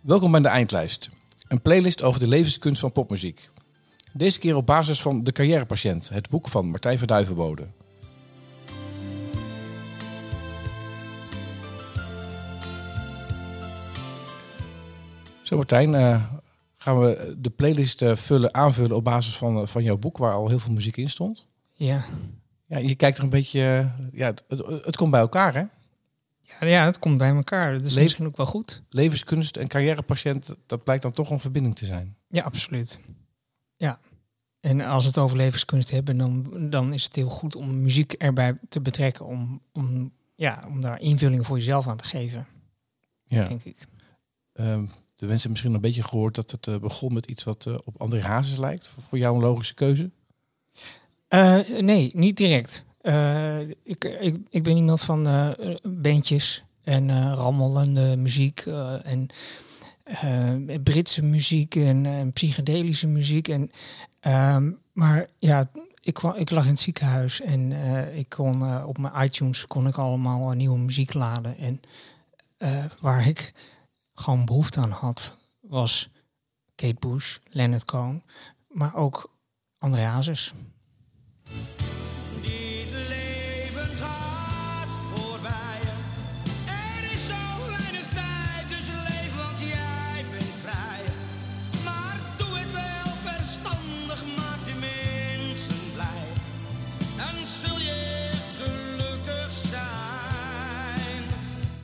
Welkom bij de Eindlijst, een playlist over de levenskunst van popmuziek. Deze keer op basis van De Carrièrepatiënt, het boek van Martijn van Duivenbode. Zo Martijn, eh, gaan we de playlist eh, vullen, aanvullen op basis van, eh, van jouw boek waar al heel veel muziek in stond. Ja. Ja, je kijkt er een beetje, ja, het, het, het komt bij elkaar hè? Ja, ja, het komt bij elkaar. Dat is misschien ook wel goed. Levenskunst en carrièrepatiënt, dat blijkt dan toch een verbinding te zijn. Ja, absoluut. Ja. En als we het over levenskunst hebben, dan, dan is het heel goed om muziek erbij te betrekken. Om, om, ja, om daar invulling voor jezelf aan te geven, Ja. denk ik. Ehm, de mensen hebben misschien een beetje gehoord dat het eh, begon met iets wat eh, op André Hazes lijkt. Voor- Voor jou een logische keuze? Eh, nee, niet direct. Eh, ik, ik, ik ben iemand van eh, bandjes en eh, rammelende muziek en Britse muziek en, psychedelische muziek. En, ehm, maar ja, ik, kwam, ik lag in het ziekenhuis en ik kon op mijn iTunes kon ik allemaal nieuwe muziek laden. En waar ik gewoon behoefte aan had, was Kate Bush, Leonard Cohen, maar ook André Hazes.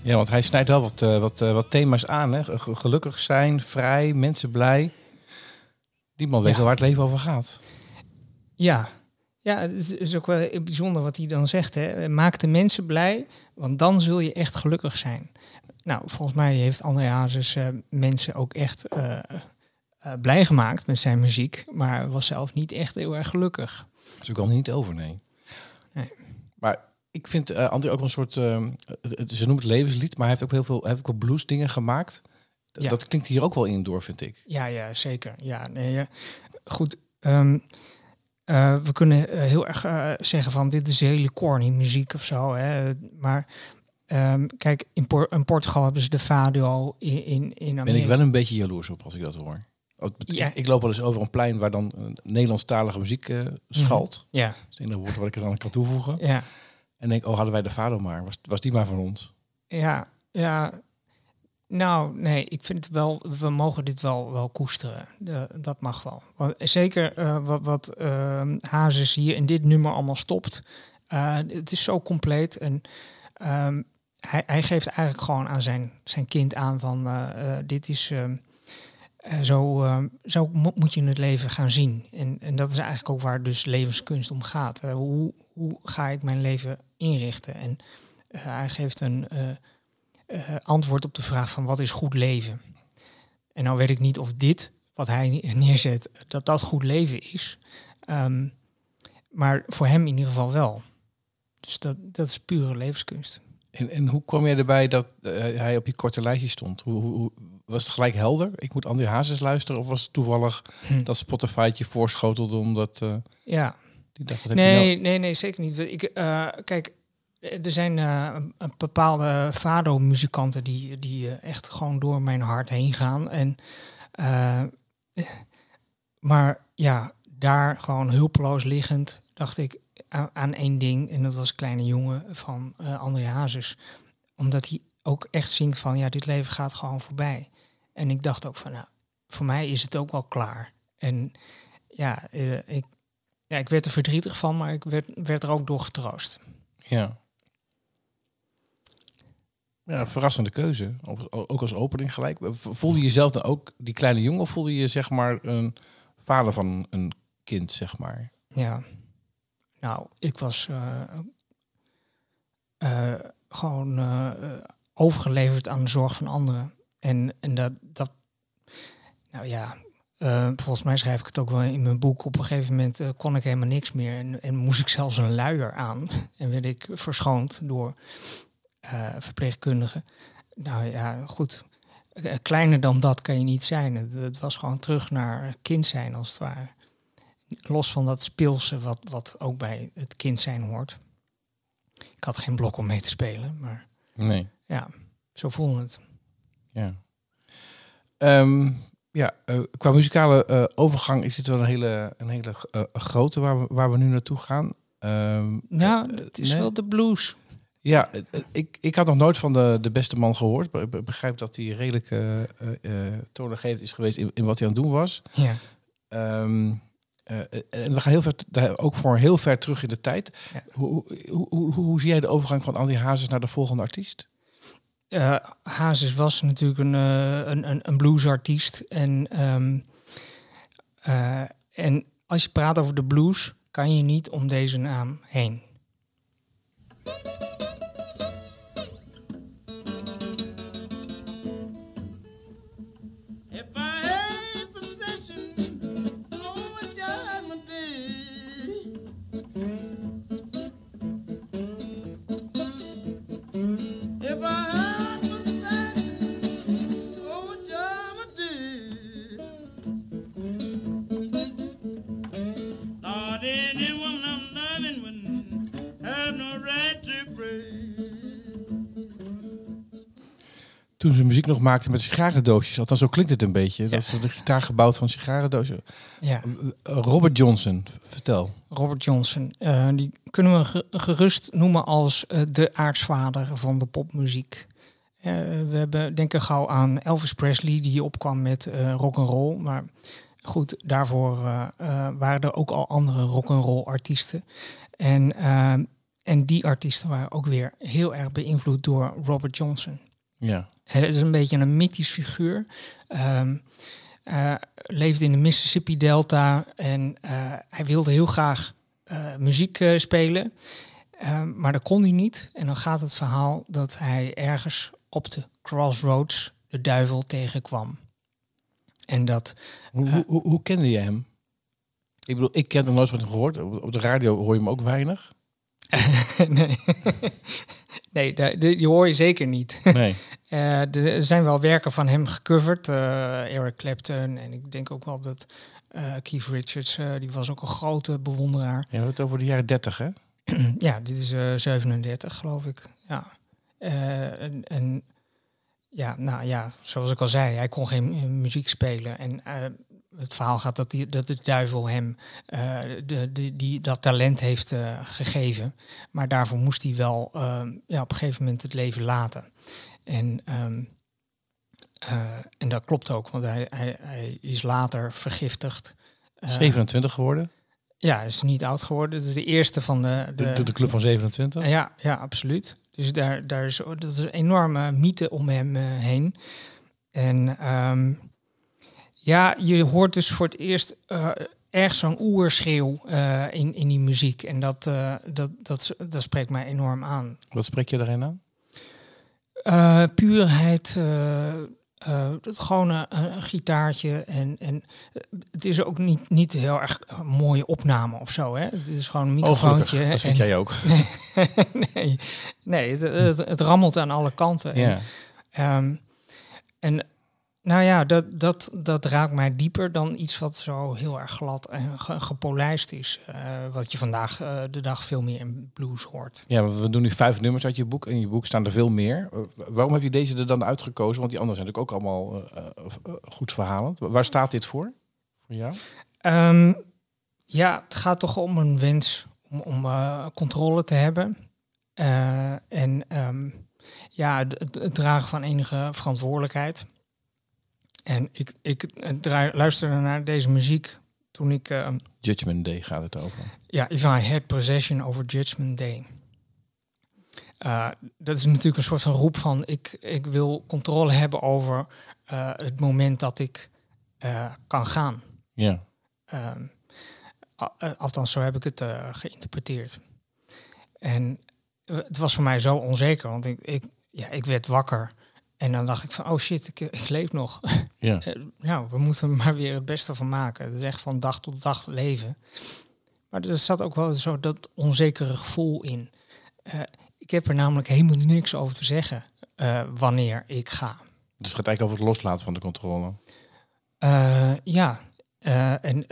Ja, want hij snijdt wel wat, eh, wat, eh, wat thema's aan. Hè? Ge- Gelukkig zijn, vrij, mensen blij. Die man weet Ja. wel waar het leven over gaat. Ja. ja, het is- ook wel bijzonder wat hij dan zegt. Hè. Maak de mensen blij, want dan zul je echt gelukkig zijn. Nou, volgens mij heeft André Hazes eh, mensen ook echt blij gemaakt met zijn muziek, maar was zelf niet echt heel erg gelukkig. Dus ik kan er niet over, nee. Nee. Maar ik vind eh André ook een soort... het- het- ze noemen het levenslied, maar hij heeft ook heel veel, hij heeft ook wel blues dingen gemaakt. D- Ja. Dat klinkt hier ook wel in door, vind ik. Ja, ja, zeker. Ja, nee, ja. Goed. ehm, eh, we kunnen eh, heel erg zeggen van dit is hele corny muziek of zo. Hè. Maar ehm, kijk, in, Por- in Portugal hebben ze de Fado in, in, in Amerika. Ben ik wel een beetje jaloers op als ik dat hoor. Want Ja. Ik, ik loop wel eens over een plein waar dan Nederlandstalige muziek schalt. Ja, Dat is het enige woord wat ik er dan kan toevoegen. ja, En denk, oh, hadden wij de Fado maar. Was, was die maar van ons? ja, ja. Nou, nee, ik vind wel, we mogen dit wel, wel koesteren. De- dat mag wel. Zeker eh, wat, wat ehm, Hazes hier in dit nummer allemaal stopt. Eh, het is zo compleet en ehm, hij, hij geeft eigenlijk gewoon aan zijn, zijn kind aan van eh, dit is ehm, eh, zo, ehm, zo mo- moet je het leven gaan zien. En, en dat is eigenlijk ook waar dus levenskunst om gaat. Eh, hoe, hoe ga ik mijn leven inrichten? En eh, hij geeft een eh, antwoord op de vraag van wat is goed leven? En nou weet ik niet of dit, wat hij ne- neerzet, dat dat goed leven is. Ehm, maar voor hem in ieder geval wel. Dus dat, dat is pure levenskunst. En, en hoe kwam jij erbij dat hij op je korte lijstje stond? Hoe, hoe- was het gelijk helder? Ik moet André Hazes luisteren? Of was het toevallig Hm. dat Spotify het je voorschotelde omdat eh, Ja, die dacht dat nee, nee, nee, zeker niet. Ik, eh, kijk, er zijn een- een bepaalde fado-muzikanten die, die echt gewoon door mijn hart heen gaan. En, maar ja, daar gewoon hulpeloos liggend dacht ik aan, aan één ding. En dat was Kleine Jongen van André Hazes. Omdat hij ook echt zingt van, ja, dit leven gaat gewoon voorbij. En ik dacht ook van, nou, voor mij is het ook wel klaar. En ja, eh, ik, ja, ik werd er verdrietig van, maar ik werd, werd er ook door getroost. Ja. Ja, verrassende keuze. Ook- als opening gelijk. Voelde je jezelf dan ook die kleine jongen of voelde je zeg maar een vader van een kind, zeg maar? Ja. Nou, ik was eh, eh, gewoon overgeleverd aan de zorg van anderen. En, en dat, dat, nou ja, eh, volgens mij schrijf ik het ook wel in mijn boek. Op een gegeven moment eh, kon ik helemaal niks meer. En, en moest ik zelfs een luier aan. En werd ik verschoond door eh, verpleegkundigen. Nou ja, goed. Kleiner dan dat kan je niet zijn. Het, het was gewoon terug naar kind zijn, als het ware. Los van dat speelse wat, wat ook bij het kind zijn hoort. Ik had geen blok om mee te spelen, maar Nee. ja, zo voelde het. Ja. Ehm, ja, eh, qua muzikale eh, overgang is dit wel een hele, een hele eh, grote waar we, waar we nu naartoe gaan. Nou, eh, het is nee. wel de blues. Ja, ik, ik had nog nooit van de, de beste man gehoord. Ik be- begrijp dat hij redelijk toonaangevend is geweest in, in wat hij aan het doen was. Ja. Ehm, eh, en we gaan heel ver, ook voor heel ver terug in de tijd. Ja. Hoe, hoe, hoe, hoe zie jij de overgang van Andy Hazes naar de volgende artiest? Eh, Hazes was natuurlijk een, eh, een, een, een bluesartiest. En, ehm, eh, en als je praat over de blues, kan je niet om deze naam heen. Maakte met sigarendoosjes. Althans, zo klinkt het een beetje. Dat is de gitaar gebouwd van sigarendoosjes. Ja. Robert Johnson, vertel. Robert Johnson. eh, die kunnen we ge- gerust noemen als eh, de aartsvader van de popmuziek. Eh, we hebben denken gauw aan Elvis Presley, die opkwam met rock and roll. Maar goed, daarvoor waren er ook al andere rock and roll artiesten. En, en die artiesten waren ook weer heel erg beïnvloed door Robert Johnson. Ja. Het is een beetje een mythisch figuur. Eh, leefde in de Mississippi Delta en eh, hij wilde heel graag eh, muziek spelen, Ehm, maar dat kon hij niet. En dan gaat het verhaal dat hij ergens op de crossroads de duivel tegenkwam. En dat Hoe, hoe, hoe, hoe kende je hem? Ik bedoel, ik ken er nooit van hem gehoord. Op op de radio hoor je hem ook weinig. nee, nee de, de- die hoor je zeker niet. Nee. Eh, er zijn wel werken van hem gecoverd. eh, Eric Clapton en ik denk ook wel dat eh, Keith Richards, die was ook een grote bewonderaar. Je hebt het over de jaren 30, hè? ja, dit is eh 37 geloof ik. Ja. En, en ja, nou ja, zoals ik al zei, hij kon geen muziek spelen. En het verhaal gaat dat, die, dat de duivel hem eh, de, de, die, dat talent heeft eh, gegeven. Maar daarvoor moest hij wel eh, ja, op een gegeven moment het leven laten. En, ehm, eh, en dat klopt ook, want hij, hij, hij is later vergiftigd. Eh, 27 geworden. ja, is niet oud geworden. Het is de eerste van de... De, de, de club van 27. Ja, ja, absoluut. Dus daar, daar is, dat is een enorme mythe om hem heen. En ehm, ja, je hoort dus voor het eerst eh, erg zo'n oerschreeuw eh, in, in die muziek. En dat, eh, dat, dat, dat spreekt mij enorm aan. Wat spreek je erin aan? Puurheid, het gewone eh, een gitaartje. En, en het is ook niet, niet heel erg mooie opname of zo. Hè? Het is gewoon een Oh, microfoontje. Dat vind en- jij ook. nee, nee het, het, het rammelt aan alle kanten. En, Ja. ehm, en nou ja, dat, dat, dat raakt mij dieper dan iets wat zo heel erg glad en ge- gepolijst is. Eh, wat je vandaag eh, de dag veel meer in blues hoort. ja, we doen nu vijf nummers uit je boek. In je boek staan er veel meer. Eh, waarom heb je deze er dan uitgekozen? Want die anderen zijn natuurlijk ook allemaal goed verhalend. Waar staat dit voor? Voor jou? Ehm, ja, het gaat toch om een wens om, om controle te hebben. En ehm, ja, het dragen van enige verantwoordelijkheid. En ik, ik eh, draai, luisterde naar deze muziek toen ik... ehm, Judgment Day gaat het over. ja, if I had possession over Judgment Day. Eh, dat is natuurlijk een soort van roep van ik, ik wil controle hebben over eh, het moment dat ik eh, kan gaan. Ja. Ehm, eh, althans, zo heb ik het eh, geïnterpreteerd. En eh, het was voor mij zo onzeker, want ik, ik, ja, ik werd wakker. En dan dacht ik van, oh shit, ik, ik leef nog. Ja. Eh, nou, we moeten er maar weer het beste van maken. Het is echt van dag tot dag leven. Maar er zat ook wel zo dat onzekere gevoel in. Eh, ik heb er namelijk helemaal niks over te zeggen eh, wanneer ik ga. Dus het gaat eigenlijk over het loslaten van de controle. Ja, en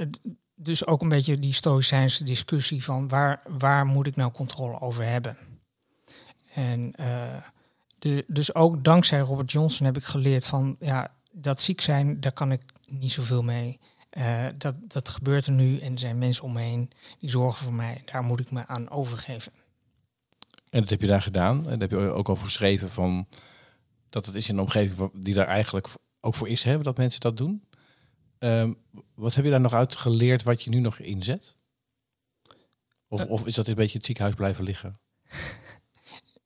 dus ook een beetje die stoïcijnse discussie van waar, waar moet ik nou controle over hebben? En de, dus ook dankzij Robert Johnson heb ik geleerd van ja, dat ziek zijn, daar kan ik niet zoveel mee. Eh, dat, dat gebeurt er nu en er zijn mensen om me heen die zorgen voor mij. Daar moet ik me aan overgeven. En dat heb je daar gedaan. En daar heb je ook over geschreven van dat het is in een omgeving die daar eigenlijk ook voor is, hè, dat mensen dat doen. Ehm, wat heb je daar nog uit geleerd wat je nu nog inzet? Of, Eh. of is dat een beetje het ziekenhuis blijven liggen?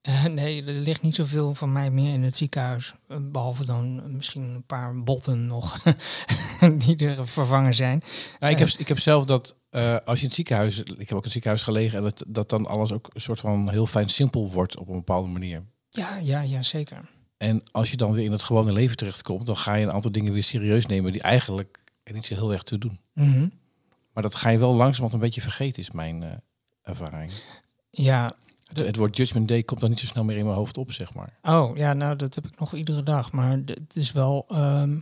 Eh, nee, er ligt niet zoveel van mij meer in het ziekenhuis. eh, Behalve dan misschien een paar botten nog die er vervangen zijn. Nou, ik, heb, ik heb zelf dat eh, als je in het ziekenhuis, ik heb ook in het ziekenhuis gelegen, en dat, dat dan alles ook een soort van heel fijn simpel wordt op een bepaalde manier. Ja, ja, ja, zeker. En als je dan weer in het gewone leven terechtkomt, dan ga je een aantal dingen weer serieus nemen die eigenlijk er niet zo heel erg toe doen. Mhm. Maar dat ga je wel langzamerhand een beetje vergeten, is mijn eh, ervaring. Ja, Het, het woord Judgment Day komt dan niet zo snel meer in mijn hoofd op, zeg maar. Oh, ja, nou, dat heb ik nog iedere dag. Maar het is wel... ehm,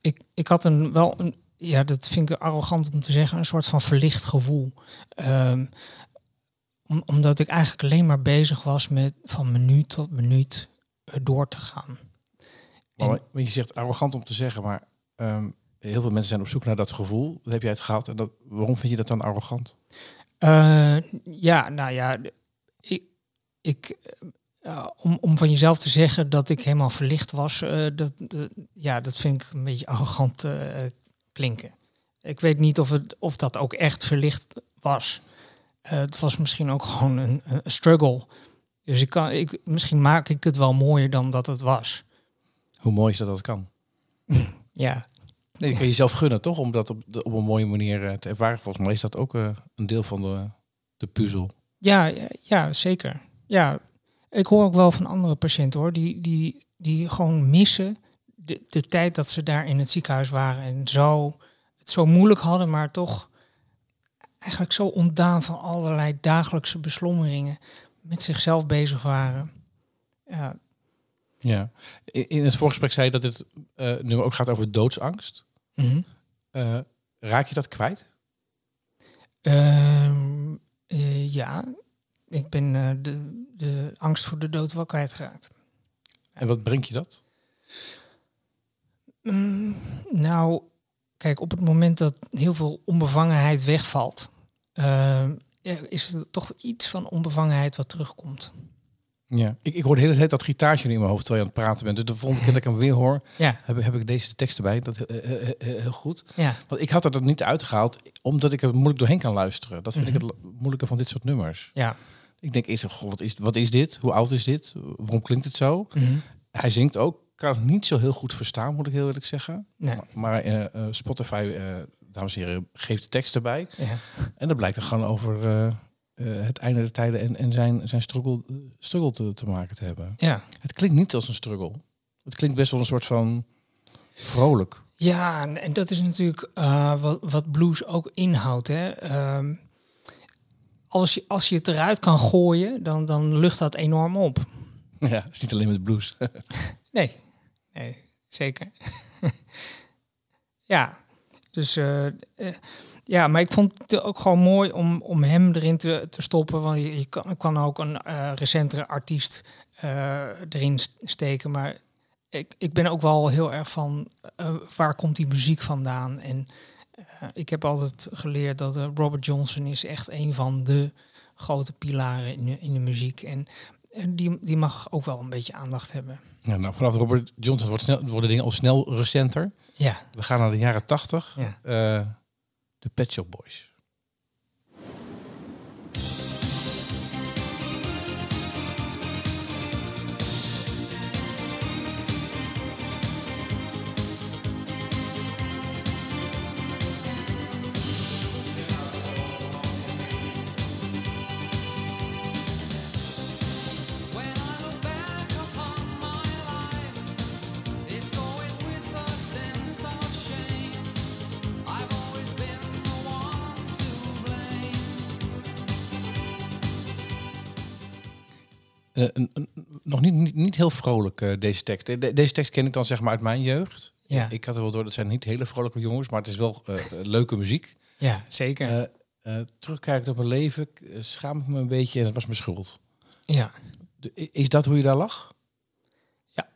ik, ik had een wel een... Ja, dat vind ik arrogant om te zeggen. Een soort van verlicht gevoel. Ehm, om, omdat ik eigenlijk alleen maar bezig was met van minuut tot minuut eh, door te gaan. Maar, En- maar je zegt arrogant om te zeggen, maar ehm, heel veel mensen zijn op zoek naar dat gevoel. Dat heb jij het gehad. En dat, waarom vind je dat dan arrogant? Eh, ja, nou ja, ik, ik, eh, om, om van jezelf te zeggen dat ik helemaal verlicht was, eh, dat, ja, dat vind ik een beetje arrogant eh, klinken. Ik weet niet of, het, of dat ook echt verlicht was. Het was misschien ook gewoon een, een struggle. Dus ik kan, ik, misschien maak ik het wel mooier dan dat het was. Hoe mooi is dat dat kan? Ja, Nee, je kan jezelf gunnen, toch? Om dat op, de- op een mooie manier te ervaren. Volgens mij is dat ook een deel van de, de puzzel. Ja, ja, zeker. Ja, ik hoor ook wel van andere patiënten hoor, die, die, die gewoon missen de, de tijd dat ze daar in het ziekenhuis waren en zo het zo moeilijk hadden, maar toch eigenlijk zo ontdaan van allerlei dagelijkse beslommeringen met zichzelf bezig waren. Ja, Ja. In, het voorgesprek zei je dat dit eh nummer ook gaat over doodsangst. mhm. Eh, raak je dat kwijt? Eh, ja. ik ben eh, de, de angst voor de dood wel kwijtgeraakt. En wat brengt je dat? Mm, nou, kijk, op het moment dat heel veel onbevangenheid wegvalt, er is er toch iets van onbevangenheid wat terugkomt. Ja. Ik, ik hoor de hele tijd dat gitaartje in mijn hoofd terwijl je aan het praten bent. Dus de volgende keer dat ik hem weer hoor, Ja, heb, heb ik deze tekst erbij. Dat heel, heel, heel- heel goed. ja, Want ik had er niet uitgehaald, omdat ik er moeilijk doorheen kan luisteren. Dat vind ik het moeilijke van dit soort nummers. ja. Ik denk eerst, goh, wat is, wat is dit? Hoe oud is dit? Waarom klinkt het zo? Mhm. Hij zingt ook. Ik kan het niet zo heel goed verstaan, moet ik heel eerlijk zeggen. Nee. Maar, maar eh, eh, Spotify, eh, dames en heren, geeft de tekst erbij. Ja. En dat blijkt er gewoon over eh, het einde der tijden en, en zijn, zijn struggle, struggle te, te maken te hebben. ja. Het klinkt niet als een struggle. Het klinkt best wel een soort van vrolijk. Ja, en, en dat is natuurlijk eh, wat, wat blues ook inhoudt. Hè. Ehm, als, je, als je het eruit kan gooien, dan, dan lucht dat enorm op. Ja, het is niet alleen met blues. Nee, nee, zeker. ja, dus eh, eh, ja, maar ik vond het ook gewoon mooi om, om hem erin te, te stoppen. Want je, je kan, kan ook een eh, recentere artiest erin st- steken. Maar ik, ik ben ook wel heel erg van waar komt die muziek vandaan? En ik heb altijd geleerd dat Robert Johnson is echt een van de grote pilaren in de, in de muziek. En die, die mag ook wel een beetje aandacht hebben. Ja, nou, vanaf Robert Johnson wordt snel, worden dingen al snel recenter. Ja. We gaan naar de jaren tachtig. Ja. Eh, de Pet Shop Boys. Eh, een- een- nog niet, niet, niet heel vrolijk, eh, deze tekst. De- deze tekst ken ik dan zeg maar uit mijn jeugd. Ja. Ik had er wel door, dat zijn niet hele vrolijke jongens, maar het is wel eh, leuke muziek. Ja, zeker. Terugkijkend op mijn leven, schaam ik me een beetje en het was mijn schuld. ja. De- is dat hoe je daar lag? Ja.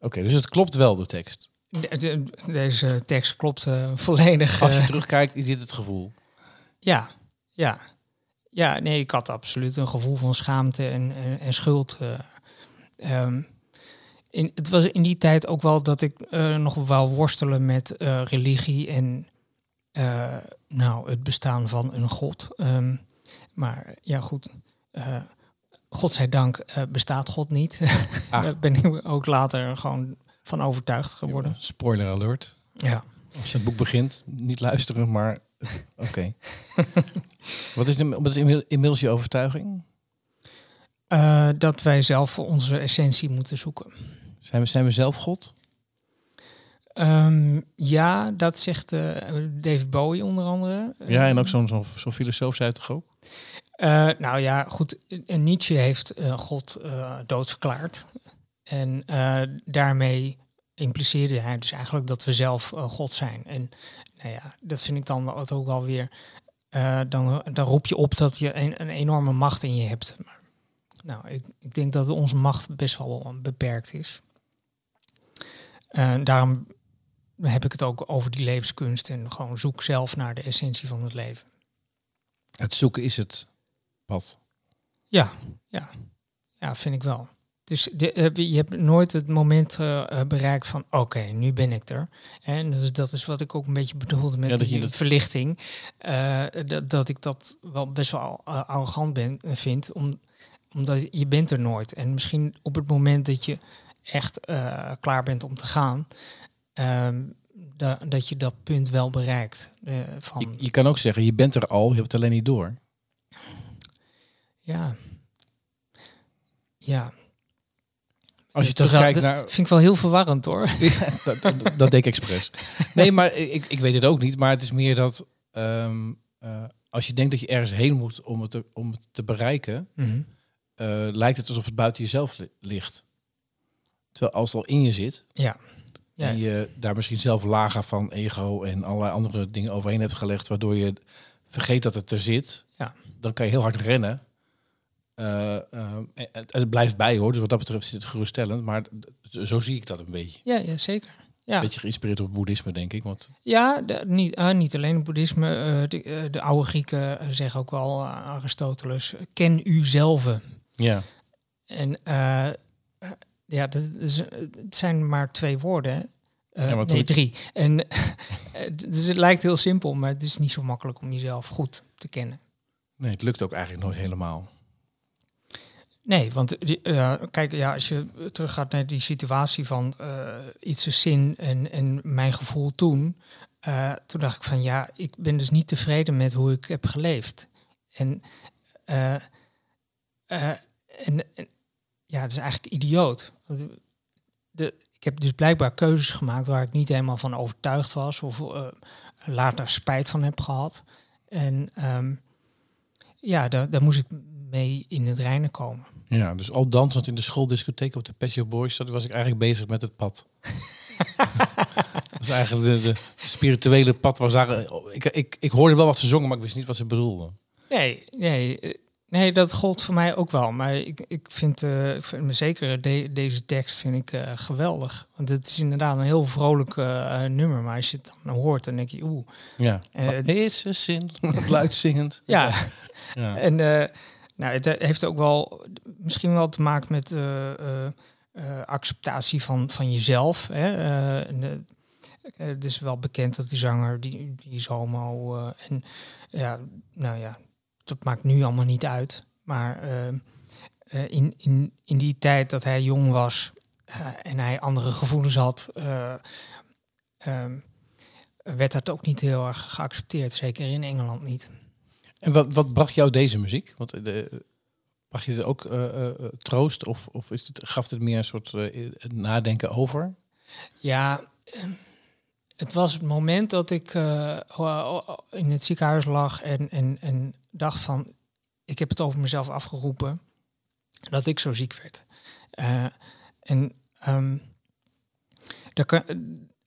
Oké, dus het klopt wel, de tekst. de- de- deze tekst klopt volledig. Als je terugkijkt, is dit het gevoel. Ja, ja. Ja, nee, ik had absoluut een gevoel van schaamte en, en, en schuld. eh. Ehm, in, het was in die tijd ook wel dat ik eh, nog wel worstelen met eh, religie en nou, het bestaan van een god. Ehm, maar ja, goed. godzijdank bestaat God niet. Ah. Daar ben ik ook later gewoon van overtuigd geworden. Spoiler alert. Ja. Als je het boek begint, niet luisteren, maar oké. wat is, de, wat is inmiddels- je overtuiging? Eh, dat wij zelf onze essentie moeten zoeken. Zijn we, zijn we zelf God? Ehm, ja, dat zegt eh, David Bowie onder andere. Ja, en ook zo'n zo'n zo'n filosoof zei het toch ook? Eh, nou ja, goed. Nietzsche heeft eh, God doodverklaard. En daarmee impliceerde hij dus eigenlijk dat we zelf God zijn. En nou ja, dat vind ik dan ook wel weer. eh, dan, dan roep je op dat je een, een enorme macht in je hebt. Maar, nou, ik, ik denk dat onze macht best wel beperkt is. En daarom heb ik het ook over die levenskunst en gewoon zoek zelf naar de essentie van het leven. Het zoeken is het pad. Ja, ja, ja, vind ik wel. Dus de, eh, je hebt nooit het moment eh, eh, bereikt van oké, nu ben ik er. En dus dat is wat ik ook een beetje bedoelde met Ja, die dat- verlichting. Dat, dat ik dat wel best wel eh, arrogant ben, vind, om, omdat je bent er nooit. En misschien op het moment dat je echt klaar bent om te gaan, ehm, da- dat je dat punt wel bereikt. van, Je, je kan ook zeggen, je bent er al, je hebt het alleen niet door. ja. Ja. Als je terugkijkt dat naar... vind ik wel heel verwarrend hoor. Ja, dat, dat, dat deed ik expres. Nee, maar ik, ik weet het ook niet. Maar het is meer dat ehm, eh, als je denkt dat je ergens heen moet om het te, om het te bereiken, Mhm. eh, lijkt het alsof het buiten jezelf li- ligt. Terwijl als het al in je zit Ja. Ja. en je daar misschien zelf lagen van ego en allerlei andere dingen overheen hebt gelegd, waardoor je vergeet dat het er zit, Ja. dan kan je heel hard rennen. Eh, eh, en het blijft bij hoor, dus wat dat betreft is het geruststellend. Maar zo zie ik dat een beetje. Ja, ja, zeker. Ja, Beetje geïnspireerd op boeddhisme, denk ik. Want ja de- niet, ah, niet alleen het boeddhisme. eh, de, de oude Grieken zeggen ook wel, eh, Aristoteles, ken u zelf. ja, En ja, dat is, het zijn maar twee woorden. hè. Ja, maar nee, drie. En dus het lijkt heel simpel, maar het is niet zo makkelijk om jezelf goed te kennen. nee, het lukt ook eigenlijk nooit helemaal. Nee, want eh, kijk, ja, als je teruggaat naar die situatie van eh, iets zin en, en mijn gevoel toen, eh, toen dacht ik van ja, ik ben dus niet tevreden met hoe ik heb geleefd. En, en, ja, het is eigenlijk idioot. De, ik heb dus blijkbaar keuzes gemaakt waar ik niet helemaal van overtuigd was of later spijt van heb gehad. En ehm, ja, daar, daar moest ik mee in het reinen komen. Ja, dus al dansend in de schooldiscotheek op de Pet Boys, dat was ik eigenlijk bezig met het pad. dat is eigenlijk de, de spirituele pad. Was daar, ik, ik, ik hoorde wel wat ze zongen, maar ik wist niet wat ze bedoelden. Nee, nee, eh, nee, dat gold voor mij ook wel. Maar ik, ik vind, eh, ik vind me zeker de, deze tekst vind ik eh, geweldig. Want het is inderdaad een heel vrolijk eh, nummer. Maar als je het dan hoort, dan denk je, oeh. Ja, Eh, is een zin, luid zingend. Ja, Ja. en eh, nou, het heeft ook wel misschien wel te maken met eh, eh, eh, acceptatie van, van jezelf. Hè? Eh, en, eh, eh, het is wel bekend dat die zanger, die, die is homo. eh, en ja, nou ja, dat maakt nu allemaal niet uit. Maar eh, eh, in, in, in die tijd dat hij jong was eh, en hij andere gevoelens had, eh, ehm, werd dat ook niet heel erg geaccepteerd. Zeker in Engeland niet. En wat, wat bracht jou deze muziek? Want de, bracht je er ook troost of, of is het, gaf het meer een soort nadenken over? Ja, eh, het was het moment dat ik in het ziekenhuis lag en, en, en dacht van, ik heb het over mezelf afgeroepen dat ik zo ziek werd. Eh, en ehm er, kan,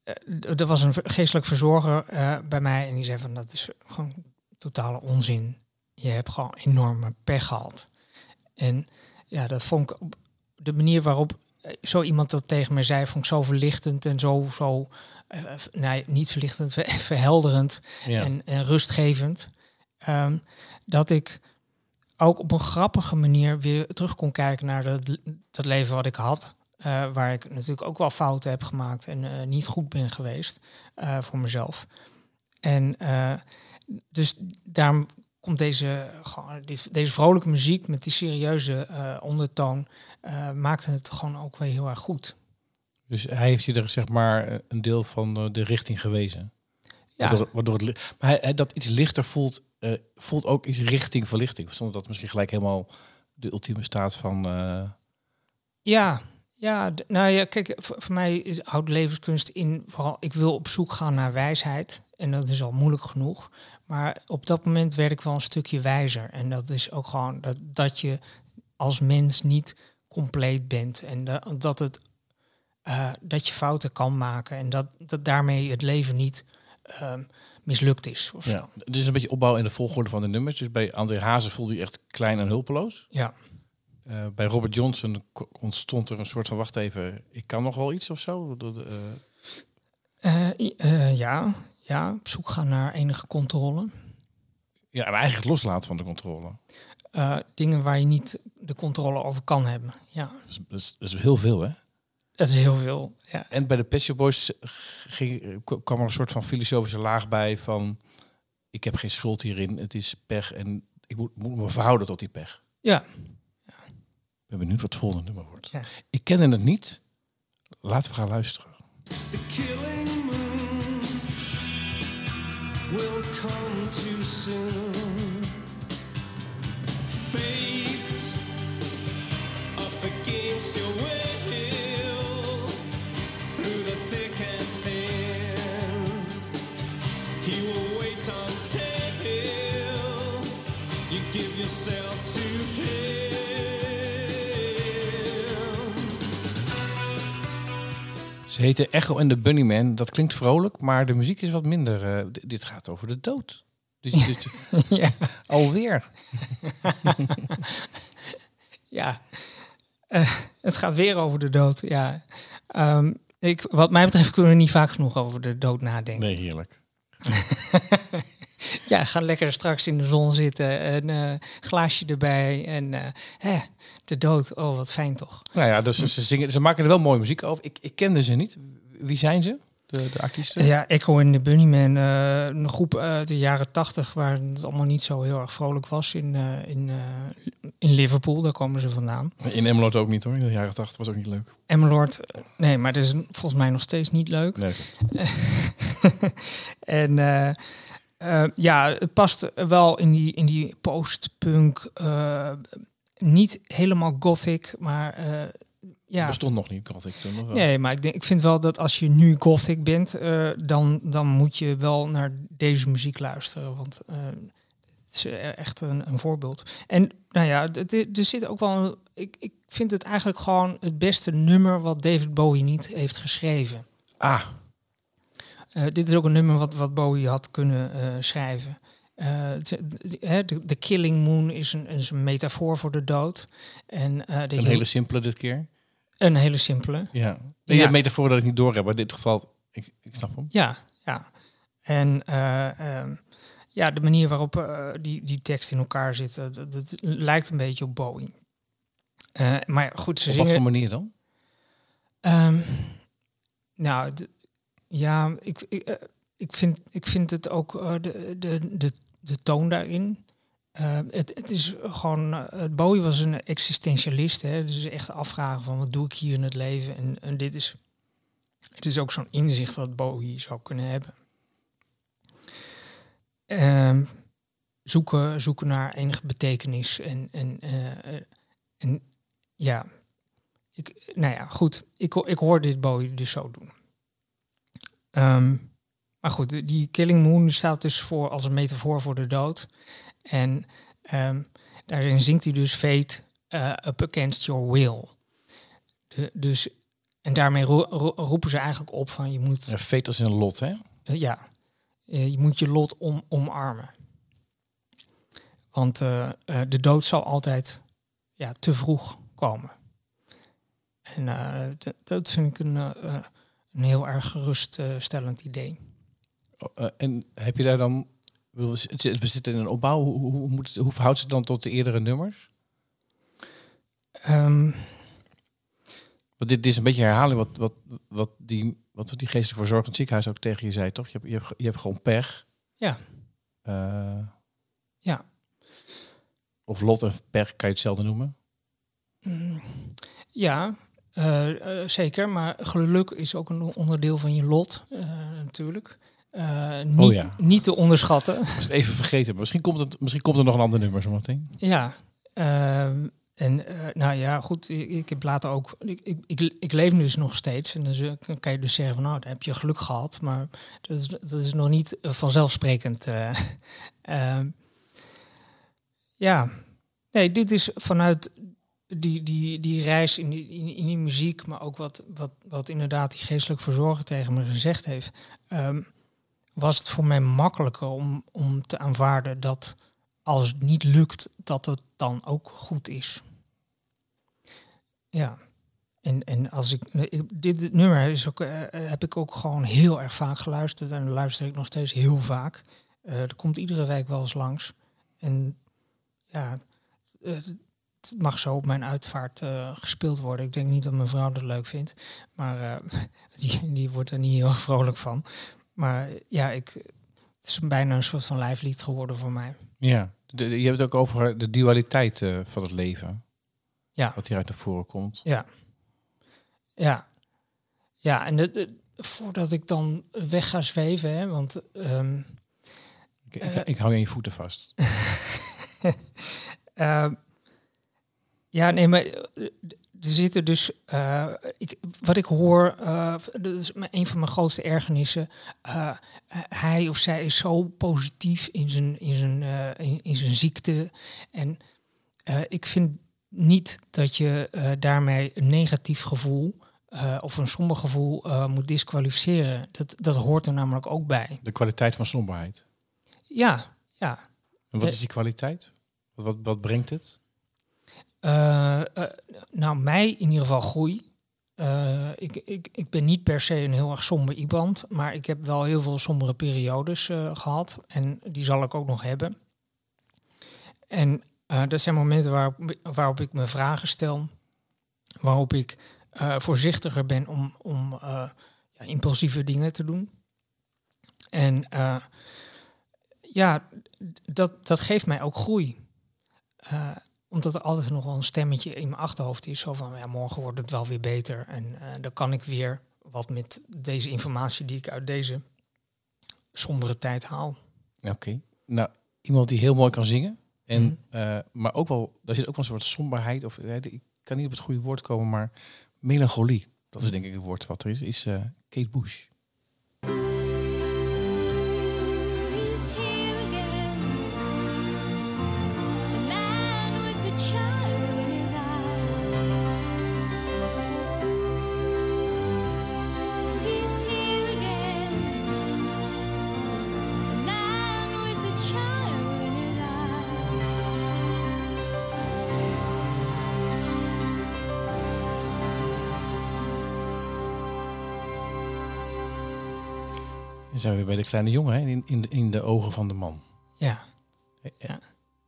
eh, er was een geestelijk verzorger eh, bij mij en die zei van, dat is gewoon totale onzin. Je hebt gewoon enorme pech gehad. En ja, dat vond ik op de manier waarop zo iemand dat tegen mij zei, vond ik zo verlichtend en zo, zo nee, niet verlichtend, ver- verhelderend Ja. en, en rustgevend. Ehm, dat ik ook op een grappige manier weer terug kon kijken naar dat, dat leven wat ik had. eh, waar ik natuurlijk ook wel fouten heb gemaakt en eh, niet goed ben geweest eh, voor mezelf. En dus daarom komt deze, gewoon, dit- deze vrolijke muziek met die serieuze ondertoon, maakte het gewoon ook weer heel erg goed. Dus hij heeft je er zeg maar een deel van de richting gewezen. Ja, Waardoor, waardoor het, maar hij- dat iets lichter voelt, eh, voelt ook iets richting verlichting. Zonder dat misschien gelijk helemaal de ultieme staat van... eh, Ja, ja, nou ja, kijk, voor, mij is levenskunst in vooral, ik wil op zoek gaan naar wijsheid. En dat is al moeilijk genoeg. Maar op dat moment werd ik wel een stukje wijzer. En dat is ook gewoon dat, dat je als mens niet compleet bent. En da- dat, het, eh, dat je fouten kan maken. En dat, dat daarmee het leven niet ehm, mislukt is. Of ja. Het is een beetje opbouw in de volgorde van de nummers. Dus bij André Hazen voelde je echt klein en hulpeloos. ja. Eh, bij Robert Johnson ontstond er een soort van... Wacht even, ik kan nog wel iets of zo? I- eh, ja, ja, op zoek gaan naar enige controle. ja, en eigenlijk het loslaten van de controle. Dingen waar je niet de controle over kan hebben. Ja, dat is, dat is heel veel, hè? Dat is heel veel. Ja, En bij de Pet Shop Boys ging, kwam er een soort van filosofische laag bij van... Ik heb geen schuld hierin, het is pech en ik moet, moet me verhouden tot die pech. ja. Ik ben benieuwd wat het volgende nummer wordt. Ja. Ik kende het niet. Laten we gaan luisteren. The killing moon will come too soon. Fate up against your will Ze heette Echo en de Bunnyman. Dat klinkt vrolijk, maar de muziek is wat minder. eh, dit gaat over de dood. Dus, dus ja. alweer. ja. Eh, het gaat weer over de dood. Ja. Ehm, ik, wat mij betreft kunnen we niet vaak genoeg over de dood nadenken. Nee, heerlijk. Ja, ga lekker straks in de zon zitten, een eh, glaasje erbij en eh, hè, de dood. Oh, wat fijn toch? Nou ja, dus ze, zingen, ze maken er wel mooie muziek over. Ik, ik kende ze niet. Wie zijn ze? De, de artiesten? Ja, Echo en de Bunnymen, eh een groep uit de jaren tachtig waar het allemaal niet zo heel erg vrolijk was in, in, in Liverpool. Daar komen ze vandaan. In Emmeloord ook niet hoor. In de jaren 80 was ook niet leuk. Emmeloord, nee, maar dat is volgens mij nog steeds niet leuk. Nee. En eh, ja, het past wel in die, in die post-punk, eh, niet helemaal gothic, maar eh, ja. Bestond nog niet, ik toen nog wel. Nee, maar ik, denk, ik vind wel dat als je nu gothic bent, dan, dan moet je wel naar deze muziek luisteren. Want het is echt een, een voorbeeld. En nou ja, er zit ook wel. Een, ik, ik vind het eigenlijk gewoon het beste nummer wat David Bowie niet heeft geschreven. Ah, Eh, dit is ook een nummer wat, wat Bowie had kunnen eh, schrijven. Eh, de, Killing Moon is een, is een metafoor voor de dood. En, de een hele simpele dit keer. een hele simpele. Ja. Nee, Ja. Metafoor dat ik niet door heb, maar in dit geval, ik, ik snap hem. Ja, ja. En eh, ehm, ja, de manier waarop die, die tekst in elkaar zit, dat, dat lijkt een beetje op Bowie. Maar goed, ze Op wat zingen... voor manier dan? Ehm, nou, ja, ik, ik, eh, ik, vind, ik vind het ook eh, de, de, de, de toon daarin. Eh, het, het is gewoon, Bowie was een existentialist, hè, dus echt afvragen van wat doe ik hier in het leven. En, en dit is, het is ook zo'n inzicht wat Bowie zou kunnen hebben. Ehm, zoeken, zoeken naar enige betekenis en, en, en ja, ik, nou ja, goed. Ik, ik hoor dit Bowie dus zo doen. Ehm, maar goed, die- Killing Moon staat dus voor als een metafoor voor de dood. En ehm, daarin zingt hij dus Fate eh, up against your will. De, dus, en daarmee ro- ro- roepen ze eigenlijk op van je moet, Ja, Fate een lot, hè? eh, ja, eh, je moet je lot om, omarmen. Want de dood zal altijd ja, te vroeg komen. En dat vind ik een, een heel erg geruststellend idee. Oh, eh, en heb je daar dan... We zitten in een opbouw. Hoe, hoe, moet hoe verhoudt het dan tot de eerdere nummers? Ehm, Want dit, dit is een beetje herhaling wat, wat, wat, die, wat die in het ziekenhuis ook tegen je zei, toch? Je hebt, je hebt, je hebt gewoon pech. Ja. Eh, Ja. Of lot en pech kan je hetzelfde noemen. Mm, Ja, eh, eh, zeker. Maar geluk is ook een onderdeel van je lot, eh, natuurlijk. Niet, Oh ja. niet te onderschatten. Ik het even vergeten. Misschien komt, het, misschien komt er nog een ander nummer zometeen. ja. ehm, en nou ja, goed, ik, ik heb later ook. Ik, ik, ik, leef dus nog steeds. En dan dan kan je dus zeggen van nou, dan heb je geluk gehad. Maar dat is, dat is nog niet vanzelfsprekend. eh. Ehm, ja, nee, dit is vanuit die, die, die reis in die, in, in die muziek, maar ook wat, wat, wat inderdaad die geestelijk verzorger tegen me gezegd heeft, ehm, was het voor mij makkelijker om, om te aanvaarden dat als het niet lukt, dat het dan ook goed is. Ja. En, en als ik, dit nummer is ook, eh, heb ik ook gewoon heel erg vaak geluisterd en luister ik nog steeds heel vaak. Eh er komt iedere week wel eens langs. En ja, eh, mag zo op mijn uitvaart eh, gespeeld worden. Ik denk niet dat mijn vrouw dat leuk vindt, maar eh, die, die wordt er niet heel vrolijk van. Maar ja, ik, het is bijna een soort van lijflied geworden voor mij. Ja. De- de- je hebt het ook over de dualiteit eh, van het leven. Ja. Wat hieruit naar voren komt. Ja. Ja. Ja, en de, voordat ik dan weg ga zweven, hè, want ehm, Ik, ik, ik hou je aan je voeten vast. Ehm, ja, nee, maar eh, er zitten dus. eh, ik, wat ik hoor, eh, dat is een van mijn grootste ergernissen. hij of zij is zo positief in zijn, in zijn, in, in zijn ziekte. En ik vind niet dat je daarmee een negatief gevoel. of een somber gevoel moet disqualificeren. Dat, dat hoort er namelijk ook bij. De kwaliteit van somberheid. Ja, ja. En wat is die kwaliteit? Wat, wat, wat brengt het? Eh, eh, nou, mij in ieder geval groei. Eh, ik, ik, ik ben niet per se een heel erg somber iemand, maar ik heb wel heel veel sombere periodes eh, gehad. En die zal ik ook nog hebben. En dat zijn momenten waarop, ik me vragen stel. Waarop ik voorzichtiger ben om, om ja, impulsieve dingen te doen. En ja, dat, dat geeft mij ook groei. Eh, omdat er altijd nog wel een stemmetje in mijn achterhoofd is. Zo van, ja, morgen wordt het wel weer beter. En eh, dan kan ik weer wat met deze informatie die ik uit deze sombere tijd haal. Oké. Nou, iemand die heel mooi kan zingen. En, Mhm. eh, maar ook wel, daar zit ook wel een soort somberheid. Of, eh, ik kan niet op het goede woord komen, maar melancholie. Dat is denk ik het woord wat er is. Is eh, Kate Bush. Zijn we weer bij de kleine jongen, hè? In, in, de- in de ogen van de man. Ja,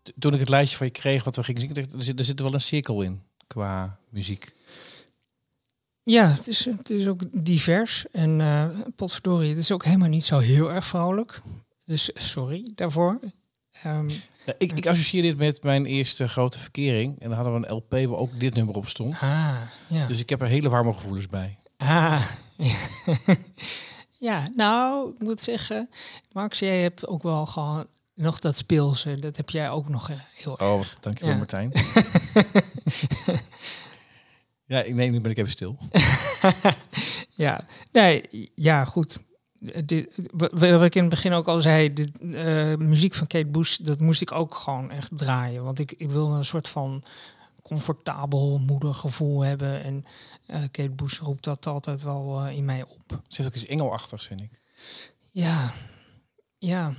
T- Toen ik het lijstje van je kreeg wat we gingen zingen, dacht er zit, er zit wel een cirkel in qua muziek. ja het, is, het is ook divers. En potverdorie, het is ook helemaal niet zo heel erg vrolijk. Dus sorry daarvoor. Ehm, Nou, ik, ik associeer dit met mijn eerste grote verkering. En dan hadden we een LP waar ook dit nummer op stond. ah, ja. Dus ik heb er hele warme gevoelens bij. Ah, ja. Ja, nou, ik moet zeggen, Max, jij hebt ook wel gewoon nog dat speelse. Dat heb jij ook nog eh, heel erg. Oh, dankjewel Ja. Martijn. ja, ik, nee, nu ben ik even stil. Ja, nee, ja, goed. Eh, Dit, wat ik in het begin ook al zei, de muziek van Kate Bush, dat moest ik ook gewoon echt draaien. Want ik, ik wilde een soort van comfortabel moedergevoel hebben. En Kate Bush roept dat altijd wel eh, in mij op. Ze heeft ook iets engelachtigs, vind ik. Ja, ja.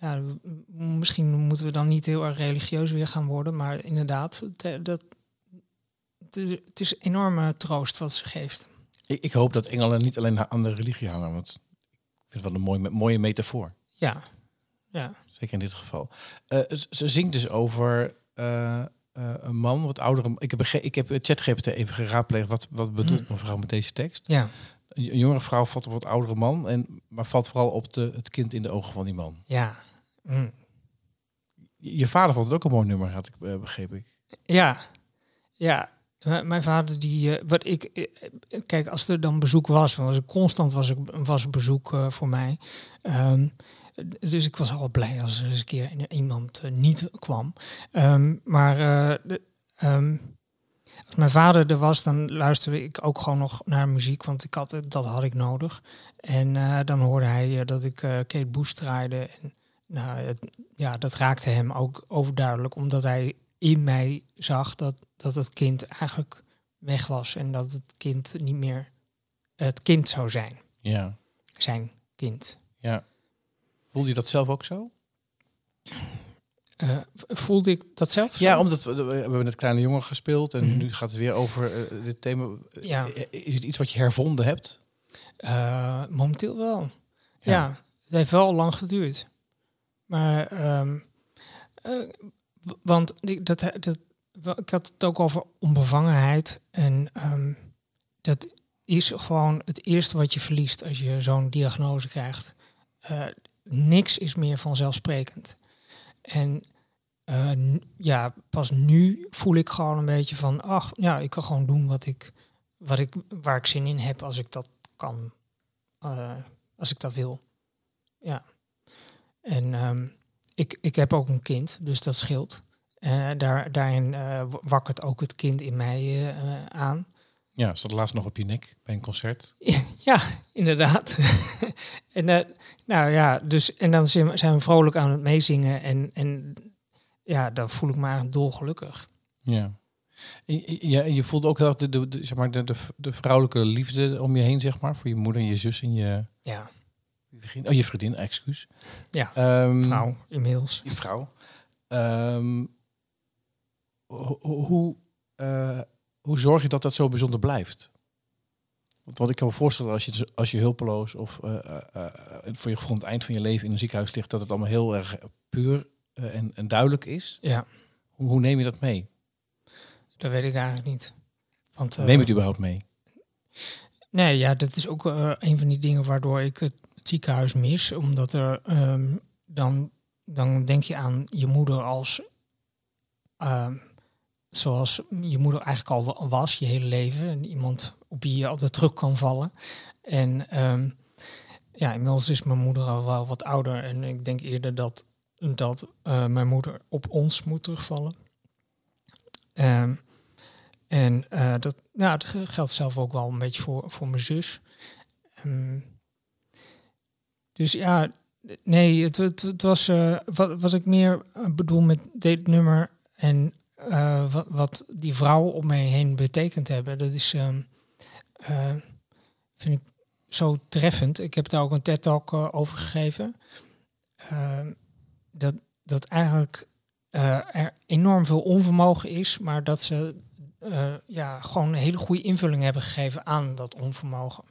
Ja, misschien moeten we dan niet heel erg religieus weer gaan worden, maar inderdaad, te- dat, het, is, het is enorme troost wat ze geeft. Ik, ik hoop dat engelen niet alleen aan de religie hangen, want ik vind het wel een mooie, mooie metafoor. Ja, ja. Zeker in dit geval. Eh, ze zingt dus over eh, eh, een man, wat oudere. Ik heb, ik heb ChatGPT even geraadpleegd. Wat, wat bedoelt mevrouw met deze tekst? Ja, Een een jongere vrouw valt op wat oudere man, en, maar valt vooral op de, het kind in de ogen van die man. ja. Mm. Je je vader vond het ook een mooi nummer, had ik eh, begrepen. Ik. Ja, ja. Mijn vader die, eh, wat ik, eh, eh, kijk, als er dan bezoek was, want ik constant was, ik, was bezoek eh, voor mij. Ehm, dus ik was al blij als er eens een keer iemand eh, niet kwam. Ehm, maar eh, de- ehm, als mijn vader er was, dan luisterde ik ook gewoon nog naar muziek, want ik had, het- dat had ik nodig. En eh, dan hoorde hij dat ik eh, Kate Bush draaide. En, nou, het, ja, dat raakte hem ook overduidelijk, omdat hij in mij zag dat, dat het kind eigenlijk weg was en dat het kind niet meer het kind zou zijn. Ja, Zijn kind. ja. Voelde je dat zelf ook zo? Eh, voelde ik dat zelf? zo? Ja, omdat we, we hebben net kleine jongen gespeeld en Mhm. nu gaat het weer over eh, dit thema. Ja. Eh, Is het iets wat je hervonden hebt? Momenteel wel. Ja. Ja. het heeft wel lang geduurd. Maar, ehm, eh, want die- dat, ik had het ook over onbevangenheid. En ehm, dat is gewoon het eerste wat je verliest als je zo'n diagnose krijgt. Eh, niks is meer vanzelfsprekend. En eh, ja, pas nu voel ik gewoon een beetje van, ach, ja, ik kan gewoon doen wat ik, wat ik, waar ik zin in heb als ik dat kan, eh, als ik dat wil. Ja. En ehm, ik, ik heb ook een kind, dus dat scheelt. En daar, daarin eh, wakkert ook het kind in mij eh, eh, aan. Ja, zat laatst nog op je nek bij een concert. Ja, inderdaad. en, eh, nou ja, dus, en dan zijn we, vrolijk aan het meezingen. En, en ja, dan voel ik me eigenlijk dolgelukkig. Ja. Ja, je voelde ook heel de, de, de, zeg maar, de, de, de vrouwelijke liefde om je heen, zeg maar. Voor je moeder en je zus en je, Ja. Oh, je vriendin, excuus. ja Ehm, vrouw inmiddels. Je vrouw. Ehm, ho- ho- hoe, eh, hoe zorg je dat dat zo bijzonder blijft? Want wat ik kan me voorstellen, als je, als je hulpeloos of eh, voor je het eind van je leven in een ziekenhuis ligt, dat het allemaal heel erg puur en, en duidelijk is. Ja, Hoe, hoe neem je dat mee? dat weet ik eigenlijk niet. Want, Neem het überhaupt mee? Nee, ja, dat is ook een van die dingen waardoor ik het, het ziekenhuis mis. Omdat er ehm, dan, dan denk je aan je moeder als ehm, zoals je moeder eigenlijk al wa- was, je hele leven. En iemand op wie je altijd terug kan vallen. En ehm, ja, inmiddels is mijn moeder al wel wat ouder. En ik denk eerder dat, dat eh, mijn moeder op ons moet terugvallen. Ehm, en eh, dat, nou, dat geldt zelf ook wel een beetje voor, voor mijn zus. Ehm, dus ja, nee, het, het, was eh, wat, wat ik meer bedoel met dit nummer en eh, wat, wat die vrouwen om mij heen betekend hebben. Dat is, ehm, eh, vind ik zo treffend. Ik heb daar ook een TED-talk eh, over gegeven. Ehm, dat, dat eigenlijk er enorm veel onvermogen is, maar dat ze ja, gewoon een hele goede invulling hebben gegeven aan dat onvermogen.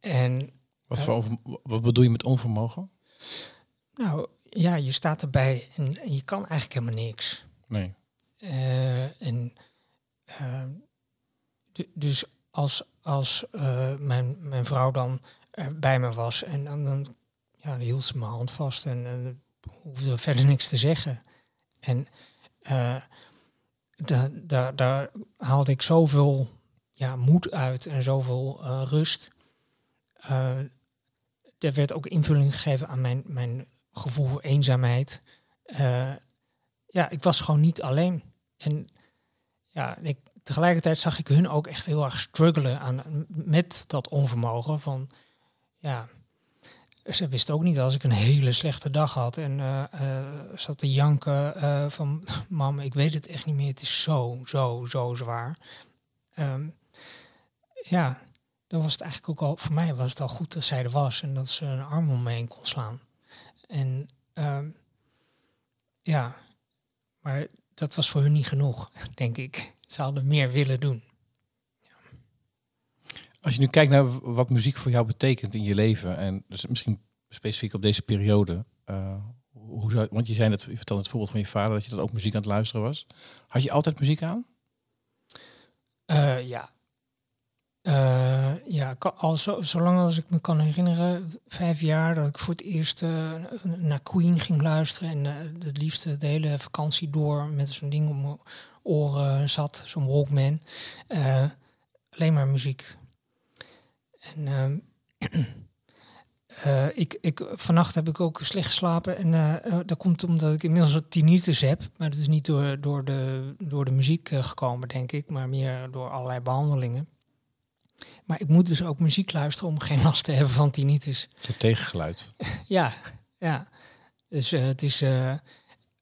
En Wat, voor over- wat bedoel je met onvermogen? nou ja, je staat erbij en, en je kan eigenlijk helemaal niks. Nee. Eh, en eh, du- dus als, als eh, mijn, mijn vrouw dan bij me was en dan, ja, hield ze mijn hand vast en, en hoefde verder niks te zeggen. En eh, da, da, daar haalde ik zoveel ja, moed uit en zoveel rust. Er werd ook invulling gegeven aan mijn, mijn gevoel voor eenzaamheid. Ja, ik was gewoon niet alleen. En ja, ik, tegelijkertijd zag ik hun ook echt heel erg struggelen aan, met dat onvermogen. Van ja, ze wist ook niet als ik een hele slechte dag had en eh, eh, zat te janken eh, van mam, ik weet het echt niet meer. Het is zo, zo, zo zwaar. Ehm, ja, dan was het eigenlijk ook al, voor mij was het al goed dat zij er was en dat ze een arm om me heen kon slaan. En ehm, ja, maar dat was voor hun niet genoeg, denk ik. ze hadden meer willen doen. Als je nu kijkt naar wat muziek voor jou betekent in je leven, en dus misschien specifiek op deze periode, eh, hoe zou, want je zei net, je vertelde het voorbeeld van je vader dat je dan ook muziek aan het luisteren was. Had je altijd muziek aan? Eh, ja. Eh, ja, al zo, zolang als ik me kan herinneren, vijf jaar dat ik voor het eerst eh, naar Queen ging luisteren. En eh, het liefst de hele vakantie door met zo'n ding om mijn oren zat, zo'n Walkman. Alleen maar muziek. En ehm, eh, ik, ik, vannacht heb ik ook slecht geslapen. En dat komt omdat ik inmiddels wat tinnitus heb. Maar dat is niet door, door, de, door de muziek gekomen, denk ik. Maar meer door allerlei behandelingen. Maar ik moet dus ook muziek luisteren om geen last te hebben van tinnitus. Zo'n tegengeluid. Ja, ja. Dus eh, het is eh,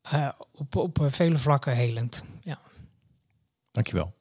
eh, op, op vele vlakken helend. Ja. Dankjewel.